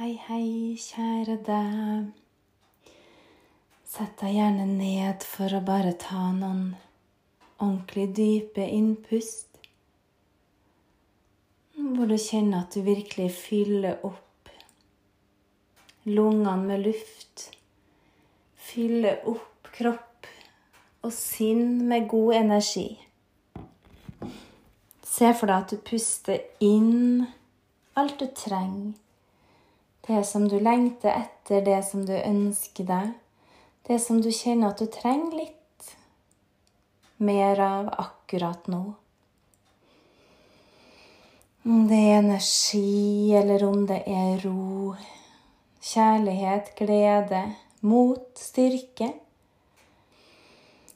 Hei, hei, kjære deg. Sett deg gjerne ned for å bare ta noen ordentlig dype innpust. Hvor du kjenner at du virkelig fyller opp lungene med luft. Fyller opp kropp og sinn med god energi. Se for deg at du puster inn alt du trenger det som du lengter etter, det som du ønsker deg. Det som du kjenner at du trenger litt mer av akkurat nå. Om det er energi, eller om det er ro, kjærlighet, glede, mot, styrke.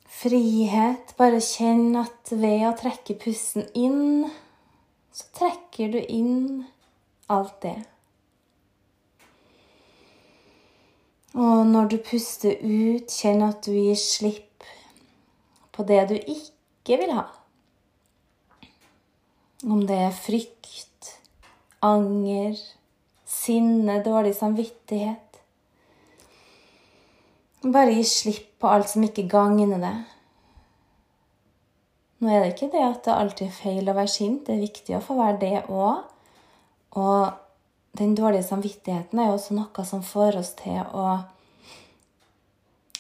Frihet. Bare kjenn at ved å trekke pusten inn, så trekker du inn alt det. Og når du puster ut, kjenn at du gir slipp på det du ikke vil ha. Om det er frykt, anger, sinne, dårlig samvittighet. Bare gi slipp på alt som ikke gagner deg. Nå er det ikke det at det alltid er feil å være sint, det er viktig å få være det òg. Og den dårlige samvittigheten er jo også noe som får oss til å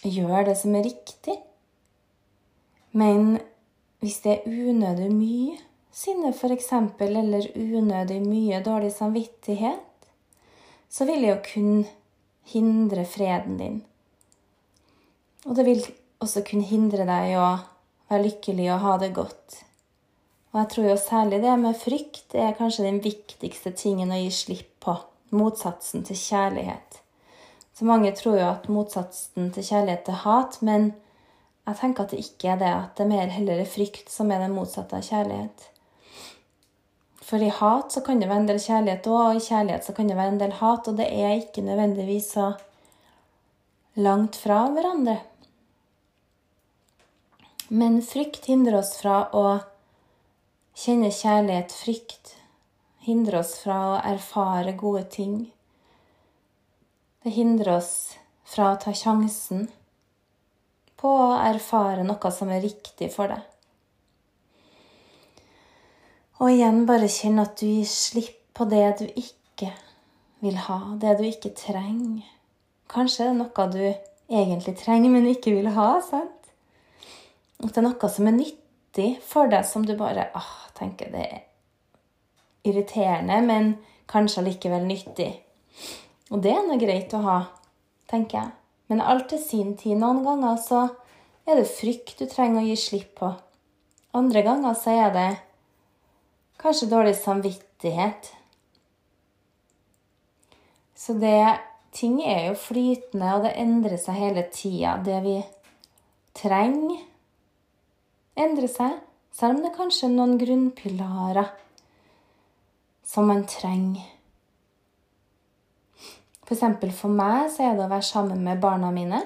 gjøre det som er riktig. Men hvis det er unødig mye sinne, f.eks., eller unødig mye dårlig samvittighet, så vil det jo kun hindre freden din. Og det vil også kunne hindre deg å være lykkelig og ha det godt. Og jeg tror jo særlig det med frykt er kanskje den viktigste tingen å gi slipp på. Motsatsen til kjærlighet. Så mange tror jo at motsatsen til kjærlighet er hat, men jeg tenker at det ikke er det. At det er mer heller frykt som er det motsatte av kjærlighet. For i hat så kan det være en del kjærlighet òg, og i kjærlighet så kan det være en del hat. Og det er ikke nødvendigvis så langt fra hverandre. Men frykt hindrer oss fra å kjenne kjærlighet, frykt, hindrer oss fra å erfare gode ting. Det hindrer oss fra å ta sjansen på å erfare noe som er riktig for deg. Og igjen bare kjenn at du gir slipp på det du ikke vil ha, det du ikke trenger. Kanskje det er noe du egentlig trenger, men ikke vil ha. sant? At det er noe som er nyttig for deg, som du bare ah, tenker det er irriterende, men kanskje allikevel nyttig. Og det er noe greit å ha, tenker jeg. Men alt til sin tid. Noen ganger så er det frykt du trenger å gi slipp på. Andre ganger så er det kanskje dårlig samvittighet. Så det Ting er jo flytende, og det endrer seg hele tida. Det vi trenger, endrer seg. Selv om det kanskje er noen grunnpilarer som man trenger. F.eks. For, for meg så er det å være sammen med barna mine.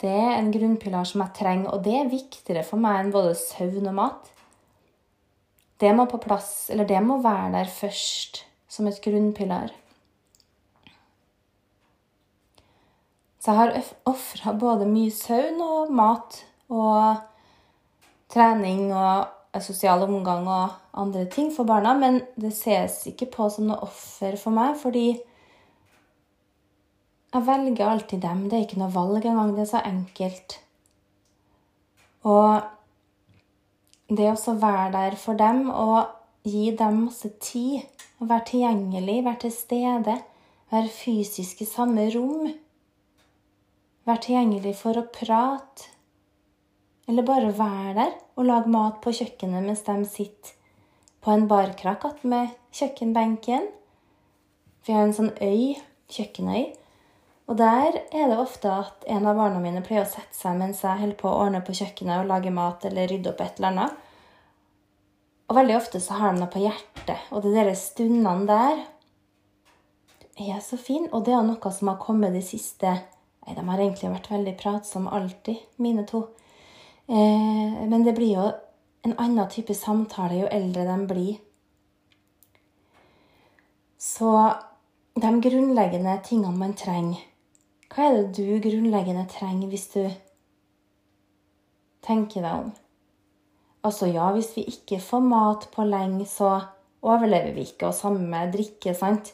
Det er en grunnpilar som jeg trenger, og det er viktigere for meg enn både søvn og mat. Det må på plass, eller det må være der først, som et grunnpilar. Så jeg har ofra både mye søvn og mat og trening og sosial omgang og andre ting for barna, men det ses ikke på som noe offer for meg, fordi jeg velger alltid dem. Det er ikke noe valg engang. Det er så enkelt. Og det å være der for dem og gi dem masse tid, være tilgjengelig, være til stede, være fysisk i samme rom, være tilgjengelig for å prate, eller bare være der og lage mat på kjøkkenet mens de sitter på en barkrakk med kjøkkenbenken. Vi har en sånn øy, kjøkkenøy. Og der er det ofte at en av barna mine pleier å sette seg mens jeg holder på å ordne på kjøkkenet og lage mat eller rydde opp et eller annet. Og veldig ofte så har de noe på hjertet, og det der stundene der er så fin. Og det er noe som har kommet de siste Nei, de har egentlig vært veldig pratsomme alltid, mine to. Eh, men det blir jo en annen type samtale jo eldre de blir. Så de grunnleggende tingene man trenger. Hva er det du grunnleggende trenger hvis du tenker deg om? Altså ja, hvis vi ikke får mat på lenge, så overlever vi ikke. Og samme drikke, sant.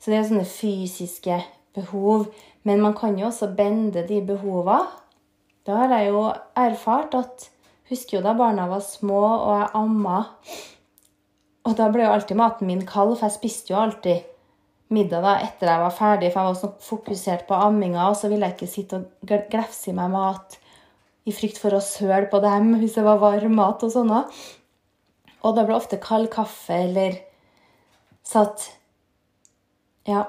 Så det er sånne fysiske behov. Men man kan jo også bende de behova. Da har jeg jo erfart at Husker jo da barna var små og jeg amma. Og da ble jo alltid maten min kald, for jeg spiste jo alltid middag da etter jeg var ferdig, for jeg var så fokusert på amminga, og så ville jeg ikke sitte og glefse i meg mat i frykt for å søle på dem hvis det var varm mat og sånn. Og da ble ofte kald kaffe eller satt Ja.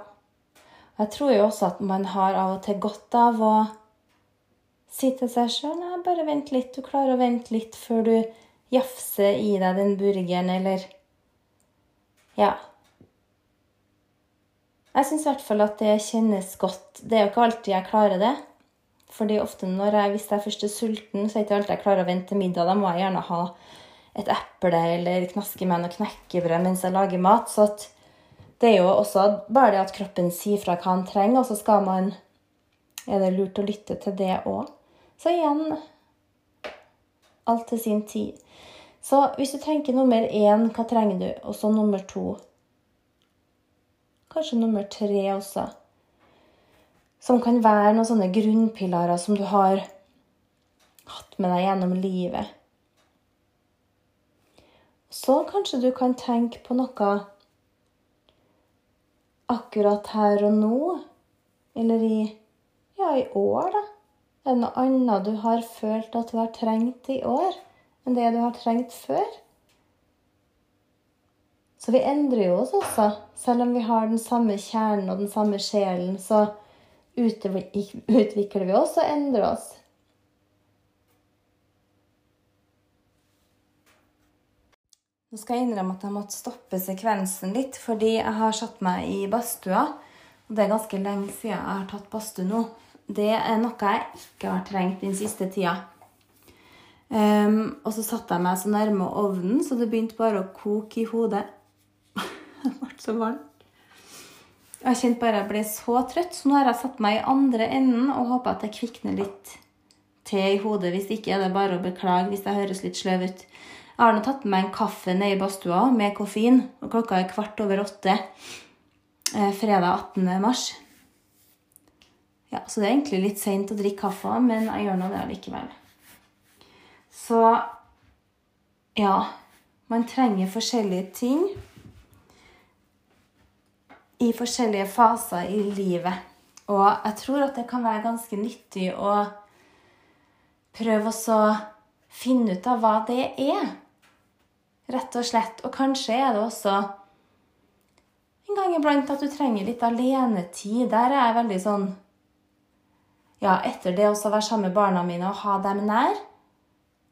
Jeg tror jo også at man har av og til godt av å si til seg sjøl Nei, bare vent litt. Du klarer å vente litt før du jafser i deg den burgeren, eller Ja. Jeg syns i hvert fall at det kjennes godt. Det er jo ikke alltid jeg klarer det. Fordi ofte når jeg, hvis jeg først er sulten, så er det ikke alltid jeg klarer å vente til middag. Da må jeg gjerne ha et eple eller knaske meg noe knekkebrød mens jeg lager mat. Så det er jo også bare det at kroppen sier fra hva han trenger, og så skal man Er det lurt å lytte til det òg? Så igjen alt til sin tid. Så hvis du tenker nummer én, hva trenger du? Og så nummer to. Kanskje nummer tre også. Som kan være noen sånne grunnpilarer som du har hatt med deg gjennom livet. Så kanskje du kan tenke på noe akkurat her og nå, eller i, ja, i år, da. Er det noe annet du har følt at du har trengt i år enn det du har trengt før? Så vi endrer jo oss også. Selv om vi har den samme kjernen og den samme sjelen, så utvikler vi oss og endrer oss. Nå skal jeg innrømme at jeg måtte stoppe sekvensen litt, fordi jeg har satt meg i badstua. Og det er ganske lenge siden jeg har tatt badstue nå det er noe jeg ikke har trengt den siste tida. Um, og så satte jeg meg så nærme ovnen, så det begynte bare å koke i hodet. det ble så varmt. Jeg kjente bare jeg ble så trøtt, så nå har jeg satt meg i andre enden og håper at det kvikner litt til i hodet. Hvis ikke er det bare å beklage hvis jeg høres litt sløv ut. Jeg har nå tatt med meg en kaffe ned i badstua med koffein, og klokka er kvart over åtte eh, fredag 18. mars. Ja, så det er egentlig litt seint å drikke kaffe, men jeg gjør nå det allikevel. Så ja Man trenger forskjellige ting i forskjellige faser i livet. Og jeg tror at det kan være ganske nyttig å prøve å finne ut av hva det er. Rett og slett. Og kanskje er det også en gang iblant at du trenger litt alenetid. Der er jeg veldig sånn ja, etter det å være sammen med barna mine og ha dem nær,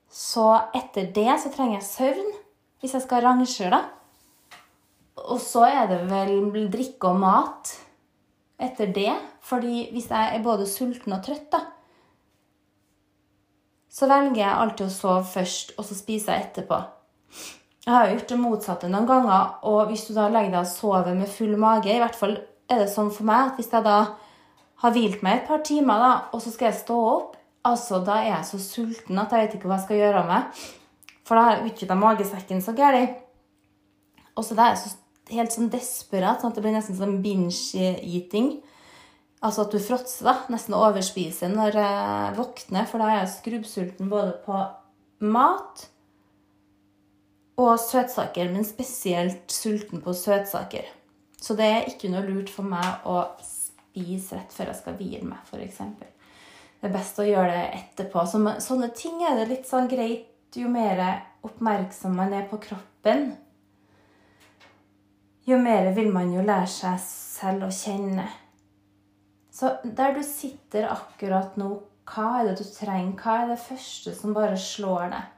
så etter det så trenger jeg søvn. Hvis jeg skal rangere, da. Og så er det vel drikke og mat etter det. Fordi hvis jeg er både sulten og trøtt, da, så velger jeg alltid å sove først, og så spiser jeg etterpå. Jeg har jo gjort det motsatte noen ganger, og hvis du da legger deg og sover med full mage I hvert fall er det sånn for meg at hvis jeg da har hvilt meg et par timer, da, og så skal jeg stå opp, altså, da er jeg så sulten at jeg vet ikke hva jeg skal gjøre meg. For da har jeg utvida magesekken så gærent. Og så da er jeg så, helt sånn desperat, sånn at det blir nesten som binge-eating. Altså at du fråtser, da. Nesten overspiser når jeg våkner, for da er jeg skrubbsulten både på mat og søtsaker, men spesielt sulten på søtsaker. Så det er ikke noe lurt for meg å spise rett før jeg skal hvile meg, f.eks. Det er best å gjøre det etterpå. Så, sånne ting er det litt sånn greit jo mer oppmerksom man er på kroppen. Jo mer vil man jo lære seg selv å kjenne. Så der du sitter akkurat nå, hva er det du trenger? Hva er det første som bare slår deg?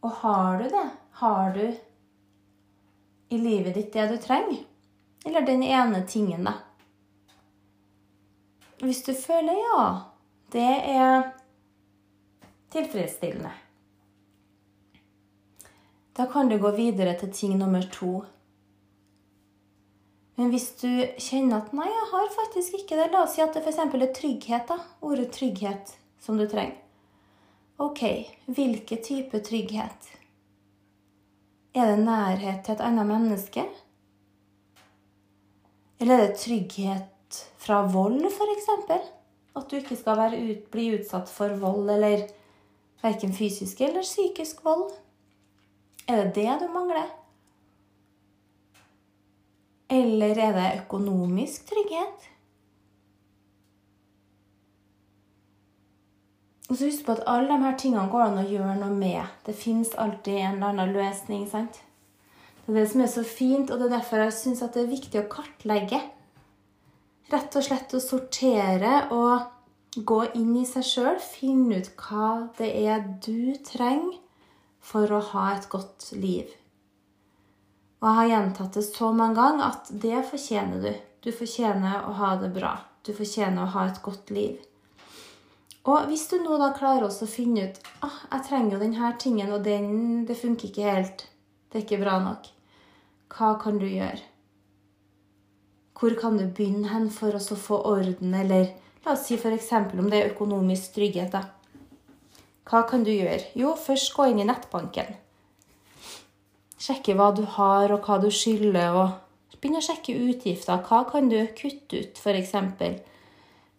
Og har du det? Har du i livet ditt det du trenger? Eller den ene tingen, da? Hvis du føler ja, det er tilfredsstillende. Da kan du gå videre til ting nummer to. Men hvis du kjenner at 'nei, jeg har faktisk ikke det', la oss si at det f.eks. er trygghet, da. Ordet trygghet som du trenger. Ok, hvilken type trygghet? Er det nærhet til et annet menneske? Eller er det trygghet fra vold, f.eks.? At du ikke skal ut, bli utsatt for vold, eller verken fysisk eller psykisk vold? Er det det du mangler? Eller er det økonomisk trygghet? Og så Husk på at alle de her tingene går an å gjøre noe med. Det fins alltid en eller annen løsning. sant? Det er det som er så fint, og det er derfor jeg syns det er viktig å kartlegge. Rett og slett å sortere og gå inn i seg sjøl. Finne ut hva det er du trenger for å ha et godt liv. Og jeg har gjentatt det så mange ganger at det fortjener du. Du fortjener å ha det bra. Du fortjener å ha et godt liv. Og hvis du nå da klarer også å finne ut ah, jeg trenger jo denne tingen, og den, det funker ikke helt, det er ikke bra nok, hva kan du gjøre? Hvor kan du begynne hen for å få orden, eller la oss si f.eks. om det er økonomisk trygghet. da. Hva kan du gjøre? Jo, først gå inn i nettbanken. Sjekke hva du har, og hva du skylder, og begynne å sjekke utgifter. Hva kan du kutte ut, f.eks.?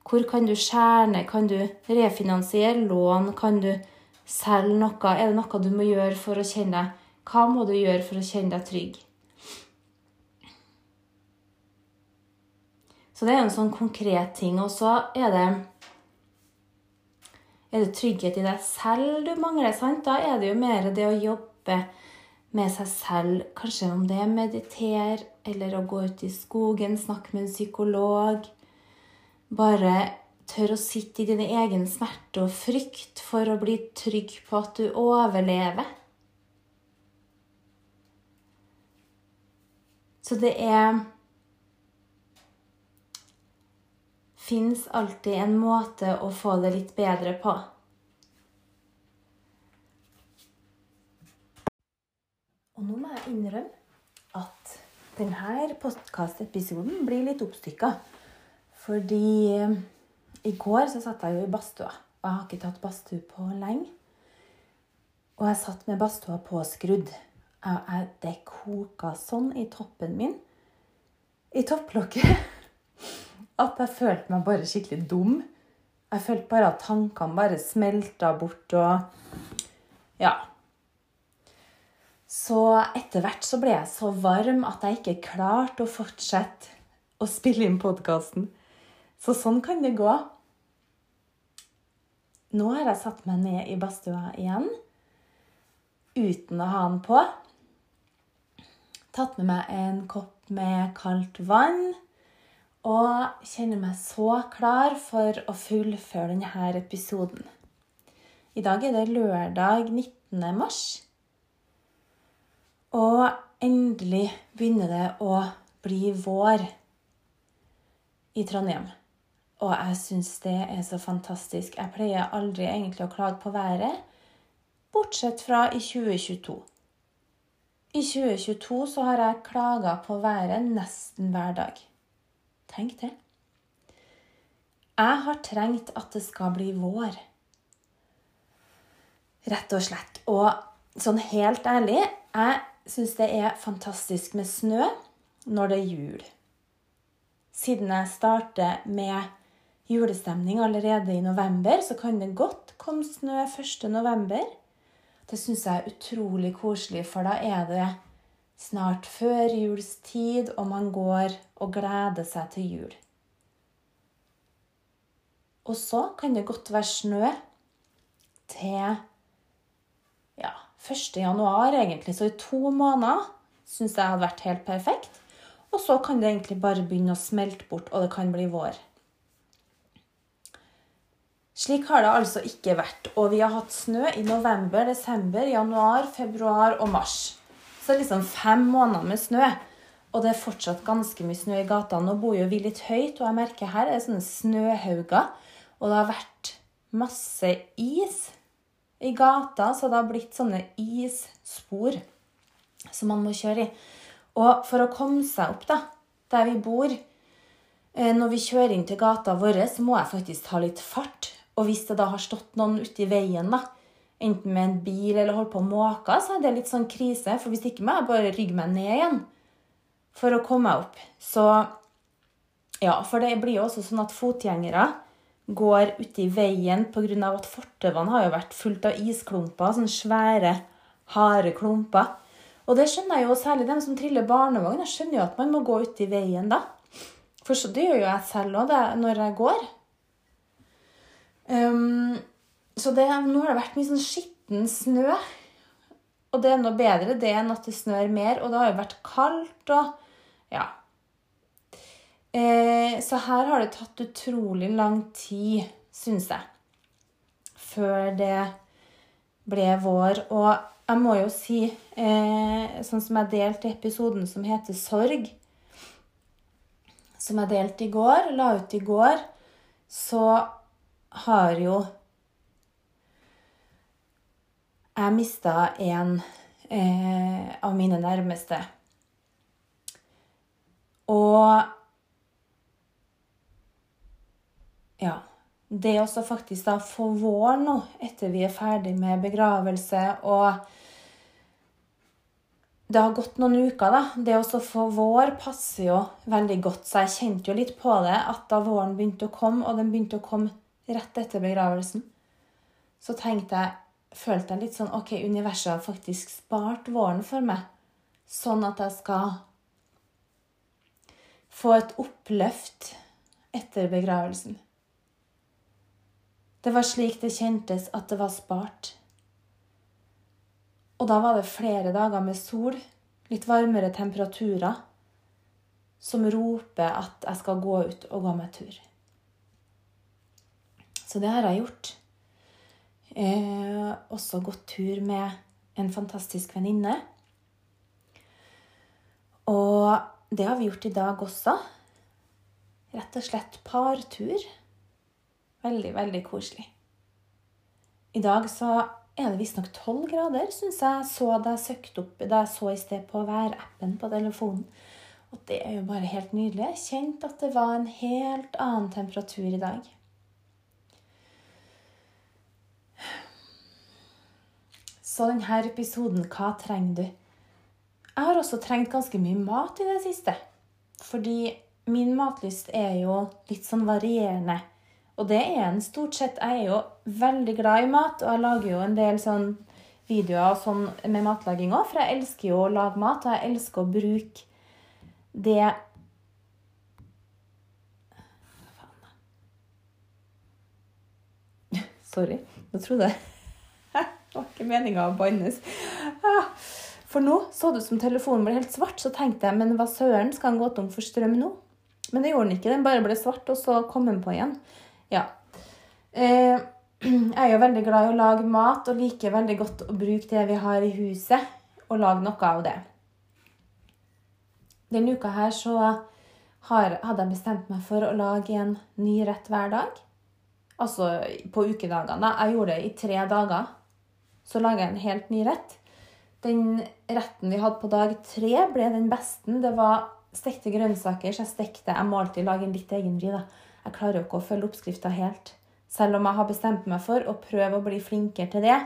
Hvor kan du skjære ned? Kan du refinansiere lån? Kan du selge noe? Er det noe du må gjøre for å kjenne deg Hva må du gjøre for å kjenne deg trygg? Så det er en sånn konkret ting. Og så er det er det trygghet i deg selv du mangler? sant? Da er det jo mer det å jobbe med seg selv. Kanskje om det er meditere, eller å gå ut i skogen, snakke med en psykolog. Bare tør å sitte i din egen smerte og frykt for å bli trygg på at du overlever. Så det er Fins alltid en måte å få det litt bedre på. Og nå må jeg innrømme at denne podkastepisoden blir litt oppstykka. Fordi eh, i går så satt jeg jo i badstua. Og jeg har ikke tatt badstue på lenge. Og jeg satt med badstua påskrudd. Det koka sånn i toppen min, i topplokket, at jeg følte meg bare skikkelig dum. Jeg følte bare at tankene bare smelta bort og Ja. Så etter hvert så ble jeg så varm at jeg ikke klarte å fortsette å spille inn podkasten. Så sånn kan det gå. Nå har jeg satt meg ned i badstua igjen uten å ha den på. Tatt med meg en kopp med kaldt vann og kjenner meg så klar for å fullføre denne episoden. I dag er det lørdag 19. mars. Og endelig begynner det å bli vår i Trondheim. Og jeg syns det er så fantastisk. Jeg pleier aldri egentlig å klage på været, bortsett fra i 2022. I 2022 så har jeg klaga på været nesten hver dag. Tenk det. Jeg har trengt at det skal bli vår. Rett og slett. Og sånn helt ærlig, jeg syns det er fantastisk med snø når det er jul. Siden jeg starter med julestemning allerede i november, så kan det godt komme snø 1. november. Det syns jeg er utrolig koselig, for da er det snart førjulstid, og man går og gleder seg til jul. Og så kan det godt være snø til ja, 1. januar, egentlig. Så i to måneder syns jeg hadde vært helt perfekt. Og så kan det egentlig bare begynne å smelte bort, og det kan bli vår. Slik har det altså ikke vært. Og vi har hatt snø i november, desember, januar, februar og mars. Så liksom fem måneder med snø. Og det er fortsatt ganske mye snø i gatene. Nå bor jo vi litt høyt, og jeg merker her er det sånne snøhauger. Og det har vært masse is i gata, så det har blitt sånne isspor. som man må kjøre i. Og for å komme seg opp da, der vi bor, eh, når vi kjører inn til gata vår, så må jeg faktisk ta litt fart. Og hvis det da har stått noen ute i veien, da, enten med en bil eller holdt på å måke, så er det litt sånn krise. For hvis ikke må jeg bare rygge meg ned igjen for å komme meg opp. Så ja, for det blir jo også sånn at fotgjengere går ute i veien pga. at fortauene har jo vært fullt av isklumper. Sånne svære, harde klumper. Og det skjønner jeg jo særlig dem som triller barnevogn. Jeg skjønner jo at man må gå ute i veien da. For så det gjør jo jeg selv òg når jeg går. Um, så det, nå har det vært mye sånn skitten snø. Og det er noe bedre det enn at det snør mer. Og det har jo vært kaldt og Ja. Eh, så her har det tatt utrolig lang tid, syns jeg, før det ble vår. Og jeg må jo si, eh, sånn som jeg delte i episoden som heter Sorg, som jeg delte i går, la ut i går, så har jo jeg mista en eh, av mine nærmeste. Og ja Det også faktisk da få vår nå, etter vi er ferdig med begravelse og det har gått noen uker, da. Det å få vår passer jo veldig godt, så jeg kjente jo litt på det at da våren begynte å komme, og den begynte å komme rett etter begravelsen, så tenkte jeg følte jeg litt sånn OK, universet har faktisk spart våren for meg, sånn at jeg skal få et oppløft etter begravelsen. Det var slik det kjentes at det var spart. Og da var det flere dager med sol, litt varmere temperaturer, som roper at jeg skal gå ut og gå meg tur. Så det har jeg gjort. Eh, også gått tur med en fantastisk venninne. Og det har vi gjort i dag også. Rett og slett partur. Veldig, veldig koselig. I dag så er det visstnok tolv grader, syns jeg så da jeg søkte opp da jeg så i sted på værappen på telefonen. Og det er jo bare helt nydelig. Jeg kjente at det var en helt annen temperatur i dag. Så denne episoden Hva trenger du? Jeg har også trengt ganske mye mat i det siste. Fordi min matlyst er jo litt sånn varierende. Og det er en stort sett Jeg er jo veldig glad i mat, og jeg lager jo en del sånn videoer sånn med matlaging òg, for jeg elsker jo å lage mat, og jeg elsker å bruke det Sorry. Nå trodde jeg var ikke meninga å bannes. Ah, for nå så det ut som telefonen ble helt svart, så tenkte jeg men hva søren, skal han gå tom for strøm nå? Men det gjorde den ikke. Den bare ble svart, og så kom den på igjen. Ja. Eh, jeg er jo veldig glad i å lage mat og liker veldig godt å bruke det vi har i huset, og lage noe av det. Denne uka her så hadde jeg bestemt meg for å lage en ny rett hver dag. Altså på ukedagene. Jeg gjorde det i tre dager så lager jeg en helt ny rett. Den retten vi hadde på dag tre, ble den beste. Det var stekte grønnsaker, så jeg stekte Jeg må alltid lage en litt egen vri. Jeg klarer jo ikke å følge oppskrifta helt. Selv om jeg har bestemt meg for å prøve å bli flinkere til det.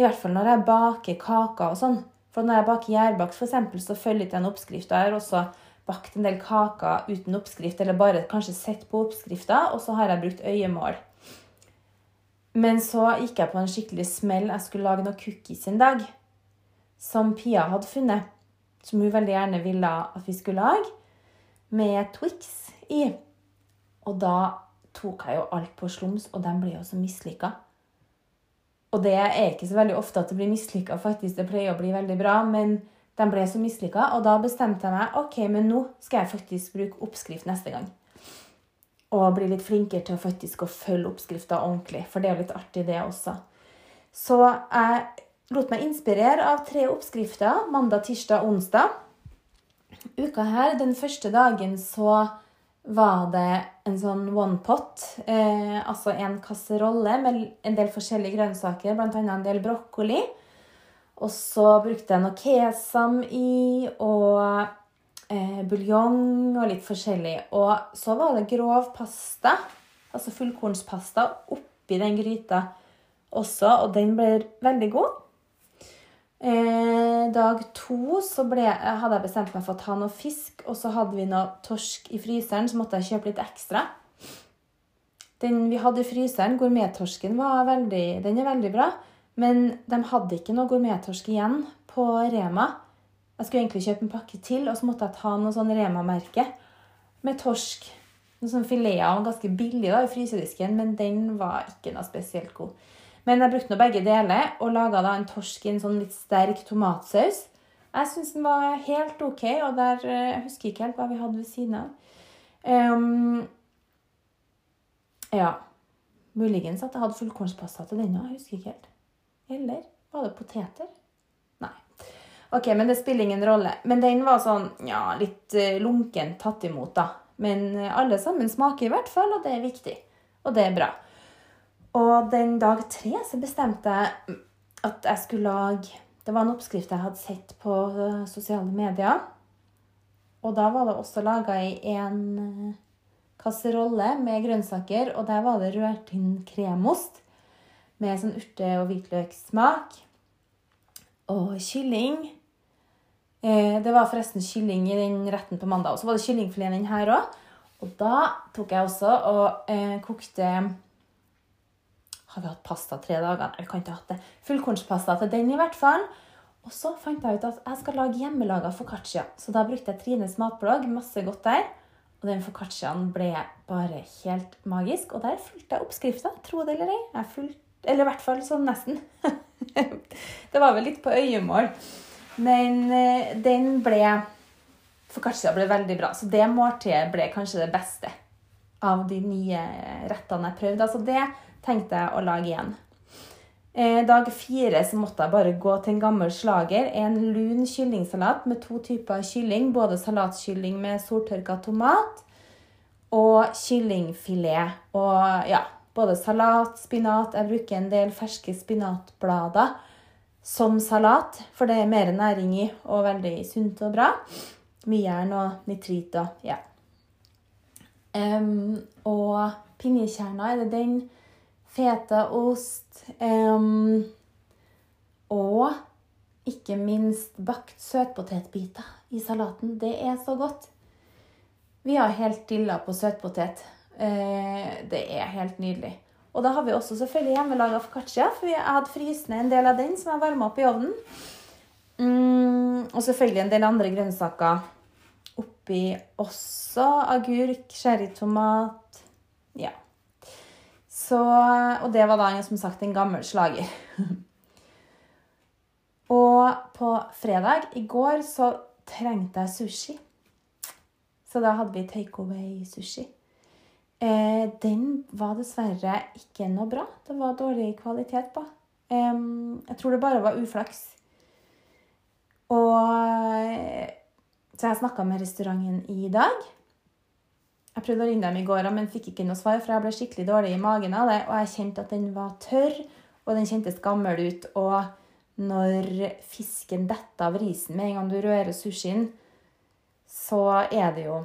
I hvert fall når jeg baker kaker og sånn. For når jeg baker gjærbakst, f.eks., så følger jeg en oppskrift. Jeg har også bakt en del kaker uten oppskrift, eller bare kanskje sett på oppskrifta, og så har jeg brukt øyemål. Men så gikk jeg på en skikkelig smell. Jeg skulle lage noen cookies en dag som Pia hadde funnet. Som hun veldig gjerne ville at vi skulle lage. Med Twix i. Og da tok jeg jo alt på slums, og de ble jo så mislykka. Og det er ikke så veldig ofte at det blir mislykka, faktisk. Det pleier å bli veldig bra. Men de ble så mislykka, og da bestemte jeg meg ok, men nå skal jeg faktisk bruke oppskrift neste gang og bli litt flinkere til å faktisk å følge oppskrifta ordentlig. For det er jo litt artig, det også. Så jeg lot meg inspirere av tre oppskrifter mandag, tirsdag, onsdag. Uka her, den første dagen så var det en sånn one pot, eh, altså en kasserolle med en del forskjellige grønnsaker, bl.a. en del brokkoli. Og så brukte jeg noe kesam i, og eh, buljong og litt forskjellig. Og så var det grov pasta, altså fullkornspasta, oppi den gryta også, og den ble veldig god. Eh, dag to så ble, hadde jeg bestemt meg for å ta noe fisk, og så hadde vi noe torsk i fryseren, så måtte jeg kjøpe litt ekstra. Den vi hadde i fryseren, gourmettorsken, var veldig, den er veldig bra. Men de hadde ikke noe gourmettorsk igjen på Rema. Jeg skulle egentlig kjøpe en pakke til, og så måtte jeg ta noe sånn Rema-merke med torsk. Noen sånne fileter, ganske billig da, i frysedisken, men den var ikke noe spesielt god. Men jeg brukte nå begge deler og laga en torsk i en sånn litt sterk tomatsaus. Jeg syns den var helt OK, og der eh, Jeg husker ikke helt hva vi hadde ved siden av. Um, ja. Muligens at jeg hadde fullkornspasta til den òg. Jeg husker ikke helt. Eller var det poteter? Ok, men det spiller ingen rolle. Men den var sånn ja, litt uh, lunken tatt imot, da. Men uh, alle sammen smaker i hvert fall, og det er viktig. Og det er bra. Og den dag tre så bestemte jeg at jeg skulle lage Det var en oppskrift jeg hadde sett på uh, sosiale medier. Og da var det også laga i en kasserolle med grønnsaker, og der var det rørt inn kremost med sånn urte- og hvitløkssmak. Og kylling. Eh, det var forresten kylling i den retten på mandag. Og så var det kyllingfilet den her òg. Og da tok jeg også og eh, kokte Har vi hatt pasta tre dager? Jeg kan ikke ha hatt det. Fullkornspasta til den, i hvert fall. Og så fant jeg ut at jeg skal lage hjemmelaga foccaccia. Så da brukte jeg Trines matblogg. Masse godt der. Og den foccacciaen ble bare helt magisk. Og der fulgte jeg oppskrifta, tro det eller ei. Jeg eller i hvert fall sånn nesten. det var vel litt på øyemål. Men eh, den ble for kanskje det ble veldig bra. Så det måltidet ble kanskje det beste av de nye rettene jeg prøvde. Altså det tenkte jeg å lage igjen. Eh, dag fire så måtte jeg bare gå til en gammel slager. En lun kyllingsalat med to typer kylling. Både salatkylling med soltørka tomat og kyllingfilet. Og ja, både salat, spinat Jeg bruker en del ferske spinatblader som salat, for det er mer næring i og veldig sunt og bra. Mye jern og nitrit og ja. Um, og pinjekjerner, er det den? Fetaost. Um, og ikke minst bakt søtpotetbiter i salaten. Det er så godt. Vi har helt dilla på søtpotet. Uh, det er helt nydelig. Og da har vi også selvfølgelig hjemmelaga foccaccia, for jeg hadde fryst ned en del av den som jeg varma opp i ovnen. Mm, og selvfølgelig en del andre grønnsaker oppi også. Agurk, cherrytomat Ja. Så, og det var da som sagt en gammel slager. og på fredag i går så trengte jeg sushi. Så da hadde vi takeaway-sushi. Eh, den var dessverre ikke noe bra. Det var dårlig kvalitet på. Eh, jeg tror det bare var uflaks. Og Så jeg snakka med restauranten i dag. Jeg prøvde å ringe dem i går, men fikk ikke noe svar, for jeg ble skikkelig dårlig i magen av det. Og jeg kjente at den var tørr, og den kjentes gammel ut. Og når fisken detter av risen med en gang du rører sushien, så er det jo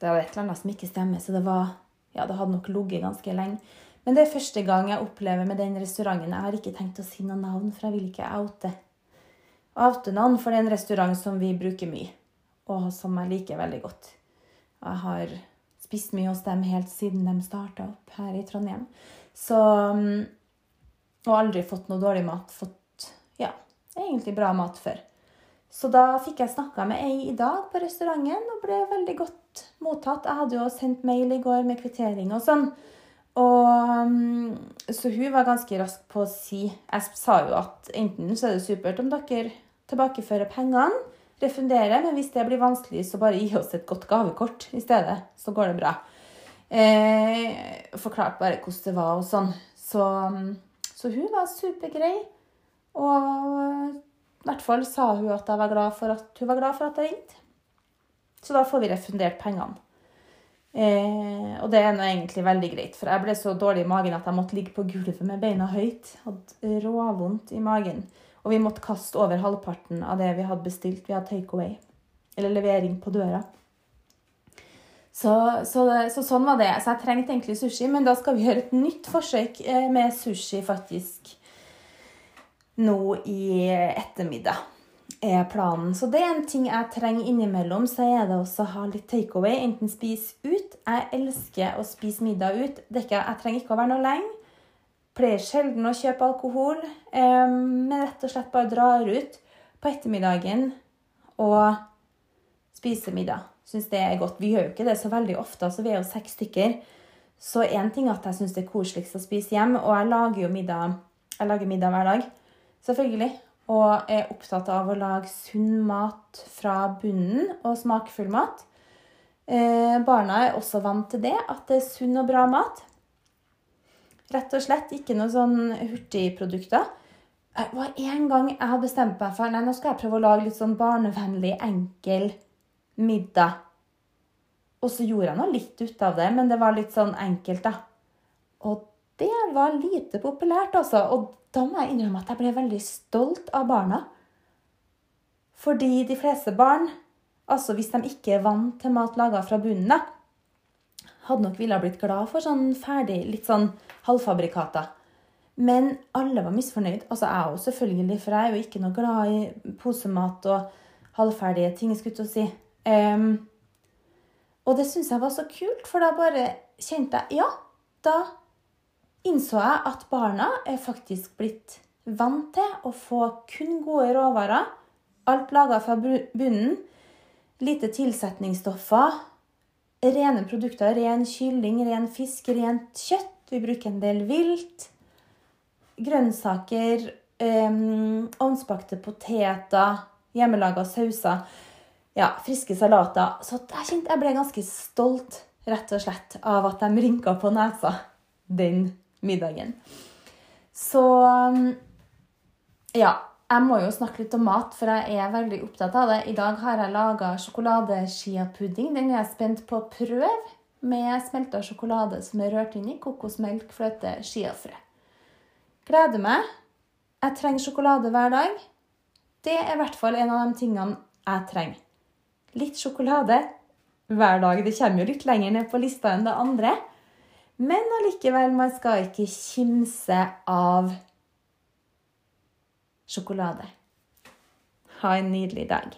det var et eller annet som ikke stemmer, så det var Ja, det hadde nok ligget ganske lenge. Men det er første gang jeg opplever med den restauranten. Jeg har ikke tenkt å si noe navn, for jeg vil ikke oute, oute navn. For det er en restaurant som vi bruker mye, og som jeg liker veldig godt. Jeg har spist mye hos dem helt siden de starta opp her i Trondheim. Så mm, Og aldri fått noe dårlig mat. Fått ja, egentlig bra mat før. Så da fikk jeg snakka med ei i dag på restauranten og ble veldig godt mottatt. Jeg hadde jo sendt mail i går med kvittering og sånn. Og, mm, så hun var ganske rask på å si Jeg sa jo at enten så er det supert om dere tilbakefører pengene, refunderer, men hvis det blir vanskelig, så bare gi oss et godt gavekort i stedet. Så går det bra. Eh, forklarte bare hvordan det var og sånn. Så, mm, så hun var supergrei. Og i hvert fall sa hun at, var glad for at hun var glad for at jeg ringte. Så da får vi refundert pengene. Eh, og det er nå egentlig veldig greit, for jeg ble så dårlig i magen at jeg måtte ligge på gulvet med beina høyt. Hadde råvondt i magen. Og vi måtte kaste over halvparten av det vi hadde bestilt. Vi hadde takeaway. Eller levering på døra. Så, så, så, sånn var det. Så jeg trengte egentlig sushi, men da skal vi gjøre et nytt forsøk eh, med sushi faktisk nå i ettermiddag. er planen. Så det er en ting jeg trenger innimellom. Så er det også å ha litt takeaway. Enten spise ut. Jeg elsker å spise middag ut. Ikke, jeg trenger ikke å være noe lenge. Pleier sjelden å kjøpe alkohol, men rett og slett bare drar ut på ettermiddagen og spiser middag. Syns det er godt. Vi gjør jo ikke det så veldig ofte, så vi er jo seks stykker. Så én ting er at jeg syns det er koseligst å spise hjem, og jeg lager jo middag, jeg lager middag hver dag. Selvfølgelig. Og er opptatt av å lage sunn mat fra bunnen og smakfull mat. Eh, barna er også vant til det, at det er sunn og bra mat. Rett og slett ikke noen sånn hurtigprodukter. Det var en gang jeg hadde bestemt meg for nei, nå skal jeg prøve å lage litt sånn barnevennlig, enkel middag. Og så gjorde jeg nå litt ut av det, men det var litt sånn enkelt, da. Og det var lite populært, altså. Og da må jeg innrømme at jeg ble veldig stolt av barna. Fordi de fleste barn, altså hvis de ikke er vant til mat laga fra bunnen, av, hadde nok ville blitt glad for sånn ferdig, litt sånn halvfabrikata. Men alle var misfornøyd. Altså jeg òg, selvfølgelig, for jeg er jo ikke noe glad i posemat og halvferdige ting. skulle jeg si. Um, og det syns jeg var så kult, for da bare kjente jeg Ja, da innså jeg at barna er faktisk blitt vant til å få kun gode råvarer. Alt laga fra bunnen. Lite tilsetningsstoffer rene produkter. Ren kylling, ren fisk, rent kjøtt. Vi bruker en del vilt. Grønnsaker, ovnsbakte poteter, hjemmelaga sauser. Ja, friske salater. Så jeg kjente jeg ble ganske stolt, rett og slett, av at de rynka på nesa den middagen. Så ja. Jeg må jo snakke litt om mat, for jeg er veldig opptatt av det. I dag har jeg laga sjokoladeskiapudding. Den er jeg spent på å prøve med smelta sjokolade som er rørt inn i kokosmelk, fløte, skiafrø. Gleder meg. Jeg trenger sjokolade hver dag. Det er i hvert fall en av de tingene jeg trenger. Litt sjokolade hver dag. Det kommer jo litt lenger ned på lista enn det andre. Men allikevel, man skal ikke kimse av sjokolade. Ha en nydelig dag.